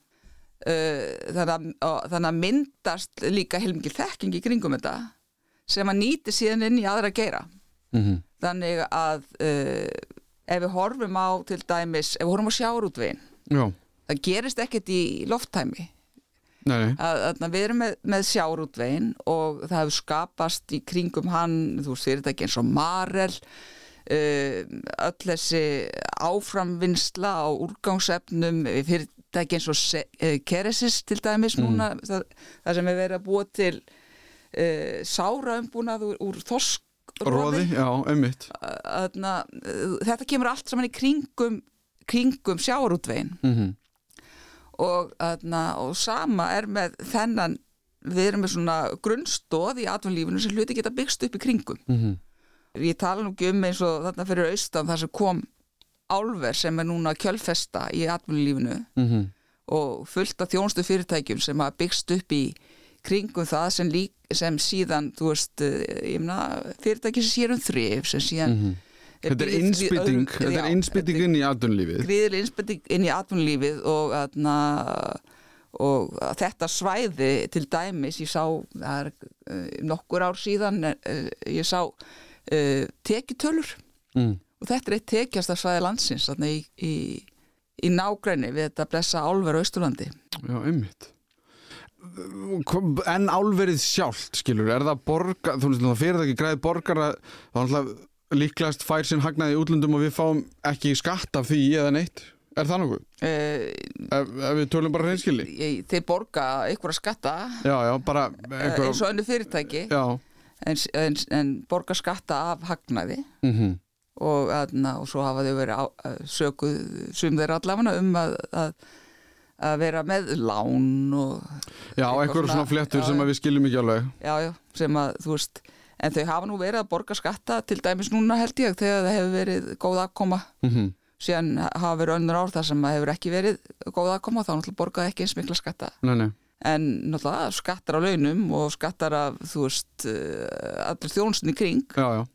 þannig að, þannig að myndast líka heilmikið þekking í kringum þetta sem að nýti síðan inn í aðra geira. Mm -hmm. þannig að uh, ef við horfum á til dæmis, ef við horfum á sjáurútvegin já, það gerist ekkert í lofttæmi að, að við erum með, með sjáurútvegin og það hefur skapast í kringum hann, þú veist, fyrirtæki eins og Marel uh, öll þessi áframvinnsla á úrgangsefnum fyrirtæki eins og eh, Keresis til dæmis núna það, það sem er verið að búa til uh, sáraumbúnað úr, úr þorsk Róði, já, uh, þetta kemur allt saman í kringum kringum sjáurútvegin mm -hmm. og, þarna, og sama er með þennan við erum með svona grunnstóð í atvinnlífinu sem hluti geta byggst upp í kringum. Mhm. ég tala nú ekki um eins og þarna fyrir austan þar sem kom álver sem er núna kjölfesta í atvinnlífinu Mhm. og fullt af þjónustu fyrirtækjum sem hafa byggst upp í kringum það sem, lík, sem síðan þú veist, eh, ég meina fyrirtæki sem sér um þrif sem síðan Mhm. Þetta er í innspýting öðrum- Þetta er innspýting inn í atvinnulífið gríðileg innspending inn í atvinnulífið og, atna, og þetta svæði til dæmis, ég sá er uh, nokkur ár síðan uh, ég sá uh, tekjutölur mm. Og þetta er eitt tekjasta svæði landsins í, í, í nágræni við þetta blessa álver á Austurlandi. Já, Kom- En álverið sjálft, skilur, er það borga, þú veist, það fyrir það ekki græði borgara, þá er alltaf líklegast fær sinn hagnaði í útlöndum og við fáum ekki skatt af því eða neitt. Er það nokkuð? uh, Ef, ef við tölum bara hreinskilni? ég, þeir borga einhverja skatta. Já, já, bara uh, einhver... eins og önnu fyrirtæki. En, en, en borga skatta af hagnaði. Mhm, og, aðna, og svo hafa þau verið á, að sökuð sum þeirra allafana um að, að, að vera með lán og já, Eitthvað einhver svona- svona fléttur já, sem við skiljum ekki alveg. já, já, sem að þú veist en þau hafa nú verið að borga skatta til dæmis núna held ég þegar það hefur verið góð aðkoma Mhm, síðan hafa verið önnur ár þar sem að hefur ekki verið góð aðkoma þá náttúrulega borgaði ekki eins mikla skatta. Nei, nei. en náttúrulega skattar á launum og skattar af þú veist uh, allir þjónustin í kring. Já, já,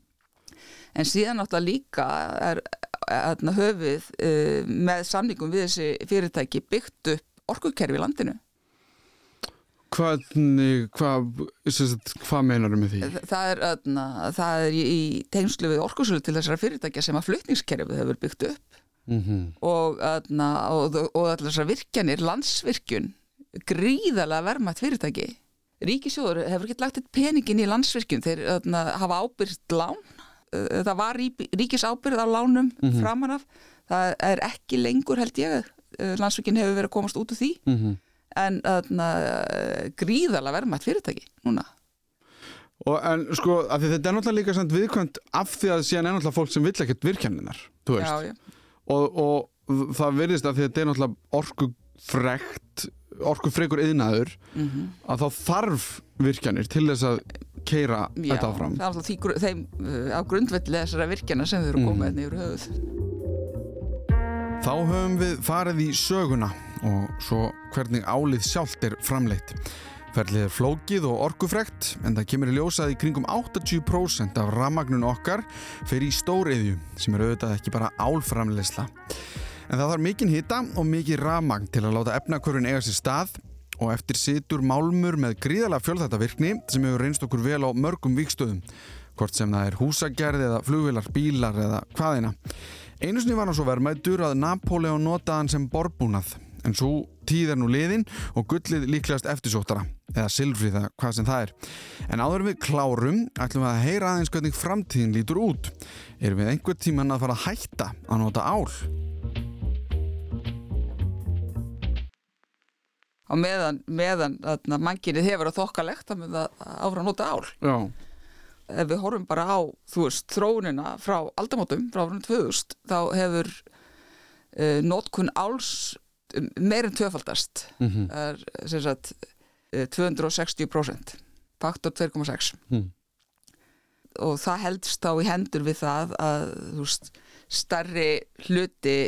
en síðan náttúrulega líka er hérna, höfuð uh, með samningum við þessi fyrirtæki byggt upp orkukerfi í landinu. Hvernig hvað, hvað meinarum með því? Þa- það er, hérna, það er í, tengslu við orkusölu til þessara fyrirtækja sem að flutningskerfið hefur byggt upp. Mm og, hérna, og, og allar þessar virkjanir, landsvirkjun gríðalega verðmætt fyrirtæki. Ríkisjóður hefur ekki lagt eitt peningin í landsvirkjun þeir hérna, hafa ábyrgt lán það var rí, ríkisábyrð á lánum framan af, það er ekki lengur held ég, Uh, landsvirkjun hefur verið að komast út úr því -hmm. en hérna, gríðalega verðmætt fyrirtæki núna Og en sko, því þetta er náttúrulega líka samt viðkvæmt af því að síðan er náttúrulega fólk sem vill ekkert virkjanirnar, þú veist. já, já. Og, og það virðist að því að þetta er náttúrulega orkufrekt, orkufrekur yðnaður, Mhm. að þá þarf virkjanir til þess að keira Já, þetta áfram. það er alltaf því, þeim uh, á grundvelli þessara virkjana sem þau eru komið mm. yfir höfuð Þá höfum við farið í söguna og svo hvernig álið sjálft er framleitt. Ferlið er flókið og orkufrekt en það kemur í ljósað í kringum 80% af ramagnun okkar fyrir í stóriðju sem er auðvitað ekki bara álframleysla. En það þarf mikinn hita og mikið ramagn til að láta efnakvörun eiga sér stað og eftir situr málmur með gríðalega fjölþættavirkni sem hefur reynst okkur vel á mörgum vikstöðum hvort sem það er húsagerð eða flugvilar, bílar eða hvaðina. Einu sinni var hann svo verðmættur að Napoleon notaði hann sem borbúnað en svo tíð er nú liðin og gullið líklegast eftirsóttara eða silfrið eða hvað sem það er. En áður við klárum ætlum við að heyra aðeins hvernig framtíðin lítur út. Erum við einhver tíman að fara að hætta að nota ál? Á meðan, meðan þarna, mannkinið hefur að þokkalegt að með það áfram að nota ál Já. ef við horfum bara á, veist, þróunina frá aldamótum, frá árunum 2000 þá hefur uh, notkun áls um, meir en tvöfaldast Mm það er sem sagt uh, 260% faktor 2,6 Mm. og það heldst þá í hendur við það að veist, starri hluti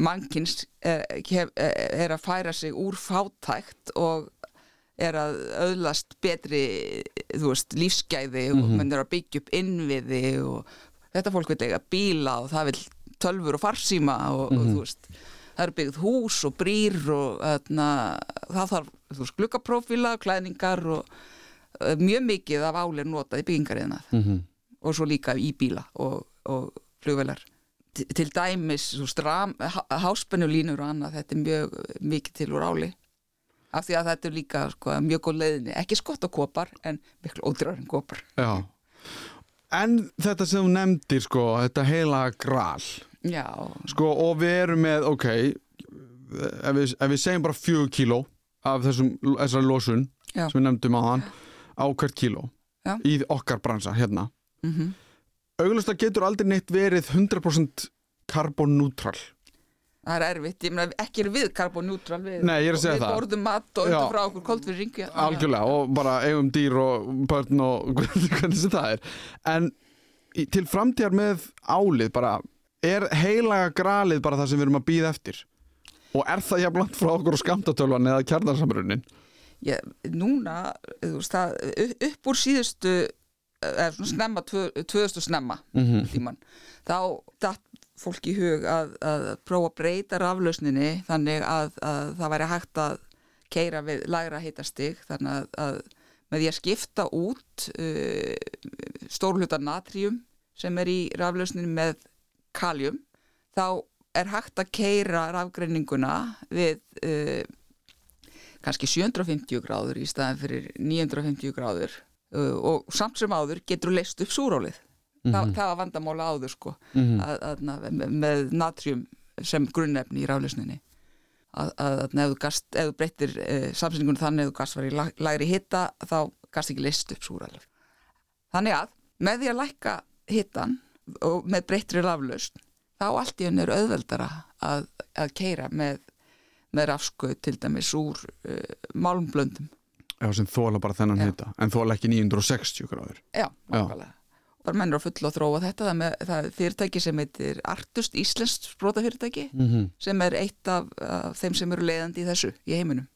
mannkins er, er að færa sig úr fátækt og er að auðlast betri veist, lífsgæði og menn er að byggja upp innviði og þetta fólk vil eiga bíla og það vil tölfur og farsíma og, og þú veist það eru byggð hús og brýr og þarna, það þarf glukkaprófíla, klæðningar og uh, mjög mikið af álir notað í byggingariðnað Mm og svo líka í bíla og, og flugvelar til dæmis háspennulínur og annað þetta er mjög mikið til úr áli. Af því að þetta er líka sko, mjög góð leiðinni, ekki skott á kopar en miklu ódýrar en kopar. Já. En þetta sem þú nefndir sko, þetta heila gral já, sko, og við erum með, ok ef við, ef við segjum bara fjögur kíló af þessum, þessari losun Já. sem við nefndum á hann á hvert kíló í okkar bransa hérna. Mm auglust að getur aldrei neitt verið 100% karbonneutral það er erfitt, ég meina ekki er við karbonneutral við, Nei, ég er að segja við það. borðum mat og undir frá okkur koldfyrir algjörlega og bara eigum dýr og börn og hvernig sem það er. En til framtíðar með álið bara er heilaga gralið bara það sem við erum að býða eftir? Og er það jafnlant frá okkur á skamtatölvan eða kjarnarsamrunin Já, núna, þú veist, það, upp úr síðustu, eða svona snemma, tvö- 2000 snemma Mhm. tíman, þá datt fólk í hug að, að prófa að breyta raflausninni þannig að, að það væri hægt að keira við lægra hitastig þannig að, að með því að skipta út uh, stórhluta natrium sem er í raflausninni með kaljum, þá er hægt að keira rafgreininguna við uh, kannski 750 gráður í staðan fyrir 950 gráður og samt sem áður getur leist upp súrólið. Þa, það var vandamála áður sko. Mhm. að, að, með, með natrium sem grunnefni í raflausninni. Að, að, að ef þú, gast, ef þú breyttir uh, samsendingunum þannig ef þú gast var í lægri hitta þá gast ekki leist upp súrólið. Þannig að með því að lækka hittan og með breyttri raflausn þá allt í henni er auðveldara að, að keira með með rafskuð til dæmis úr uh, málmblöndum. Já, sem þóla bara þennan Já. hita en þóla ekki 960 gráður Já, nákvæmlega. Bara mennur að fulla að þróa þetta, það með, það er fyrirtæki sem heitir Artust, Íslenskt sprótafyrirtæki mm -hmm. sem er eitt af, af þeim sem eru leiðandi í þessu í heiminum.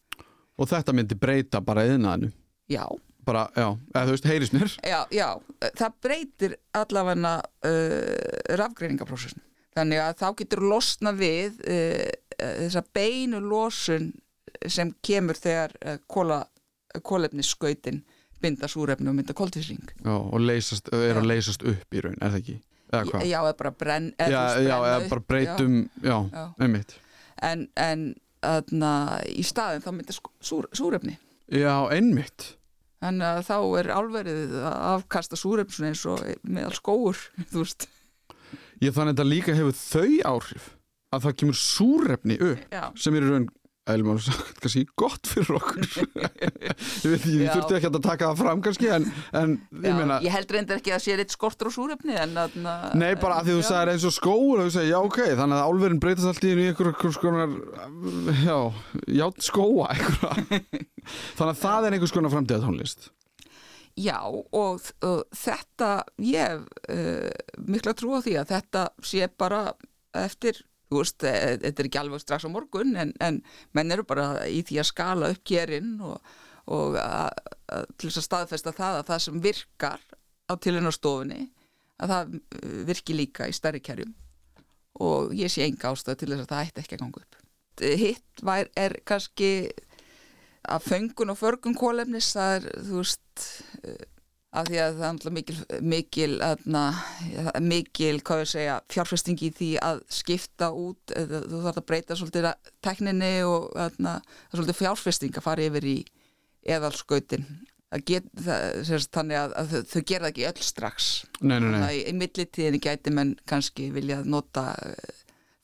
og þetta myndi breyta bara yðnaðinu Já, bara, já, eða þú veist, heyrisnir já, já, það breytir allavega uh, rafgreiningaprósessin. Þannig að þá getur losna við uh, þessa beinu losun sem kemur þegar uh, kóla, kólefnisskautin binda súrefni og mynda koltísring. já, og leysast, er að leysast upp í raun, er það ekki? Eða? Já, eða bara brenn eða, já, eða bara breytum, já, Já. einmitt En, en aðna, í staðin þá mynda súr, súrefni. Já, einmitt Þannig að þá er álverið að afkasta súrefni eins og meðal skóur, þú veist. Ég þannig að þetta líka hefur þau áhrif að það kemur súrefni upp Já, sem er raun að sagt kannski gott fyrir okkur. Ég Já. þurfti ekki að taka það fram kannski en, en já ég meina ég held reyndar ekki að sé eitt skortur en aðna... Nei, bara að því þú sagðir eins og skóur og þú segir, já, ok, þannig að álverin breytast allt í einu í einhver, einhver skonar já, ját skóa þannig að það er einhvers konar framtíðatónlist Já, og, og þetta, ég hef uh, mikla trú á því að þetta sé bara eftir, þú veist, e- þetta er ekki alveg strax á morgun, en, en menn eru bara í því að skala upp kérinn og, og að, að, til þess að staðfesta það að það sem virkar á tilhörnastofunni, að það uh, virki líka í stærri kerjum og ég sé enga ástæð til þess að það ætti ekki að ganga upp. Hitt var, er kannski að föngun og förgun kólefnis það er, þú veist af því að það er mikil, mikil, aðna, mikil segja, fjárfesting í því að skipta út, eða, þú þarf að breyta svolítið tekninni og aðna, svolítið fjárfesting að fara yfir í eðalskautin get, það, sérst, þannig að, að þau, þau gera ekki öll strax. Nei, nei, nei, í, í millitíðinni gæti menn kannski vilja nota uh,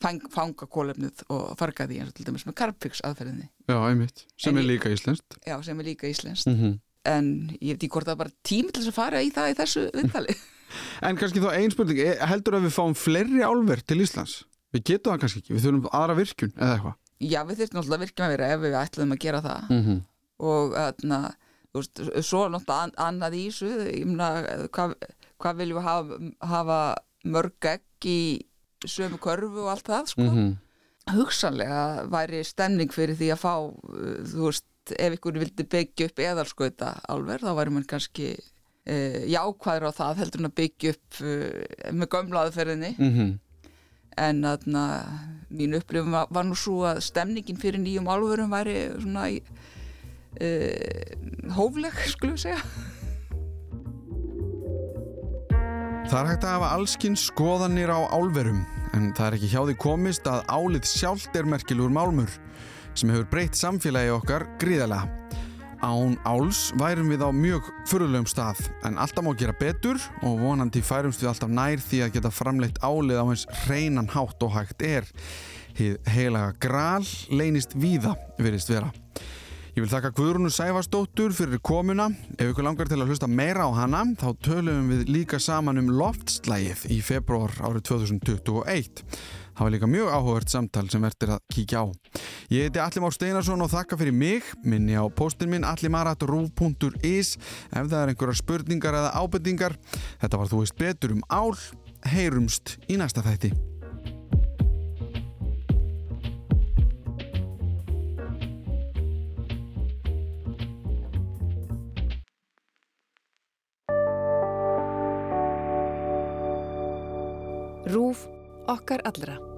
fang, fanga kólefnið og farga því eins og til dæmis með Carpix aðferðinni. Já, einmitt sem En er líka íslenskt. Já, sem er líka íslenskt. Mm en ég veit ekki hvort það er bara tími til þess að fara í það í þessu viðtali En kannski þá ein spurning, e- heldur að við fáum fleiri álver til Íslands? Við getum það kannski ekki, við þurfum aðra virkun eða eitthvað já, við þurftum náttúrulega að virkja með vera ef við ætluðum að gera það mm -hmm. og þarna, þú veist, svo er náttúrulega an- annað í þessu ég meina, hvað, hvað viljum við hafa, hafa mörg egg í sömu körfu og allt það, sko Mhm. hugsanlega væri stemning fyrir því að fá þú veist, ef ykkur vildi byggja upp eðalskauta álver, þá væri mann kannski uh, jákvæður á það heldur en að byggja upp uh, með gömlaðferðinni Mhm. en þarna mín upplifum var, var nú svo að stemningin fyrir nýjum álverum væri svona í, uh, hófleg, skulum segja. Það er hægt að hafa allskinn skoðanir á álverum en það er ekki hjá því komist að álið sjálft er merkilegur málmur sem hefur breytt samfélagi okkar gríðarlega. Án áls værum við á mjög fyrirlegum stað en alltaf má gera betur og vonandi færumst við alltaf nær því að geta framleitt álið á eins hreinan hátt og hægt er. Hið heilaga gral leynist víða virðist vera. Ég vil þakka Guðrúnu Sæfarsdóttur fyrir komuna. Ef ykkur langar til að hlusta meira á hana, þá tölum við líka saman um loftslægið í februar árið 2021. Það var líka mjög áhugavert samtal sem verður að kíkja á. Ég heiti Alli Már Steinarsson og þakka fyrir mig. Minni á postin minn allimarat.ruf.is ef það er einhverjar spurningar eða ábendingar. Þetta var þú veist betur um ál. Heyrumst í næsta þætti. Rúf okkar allra.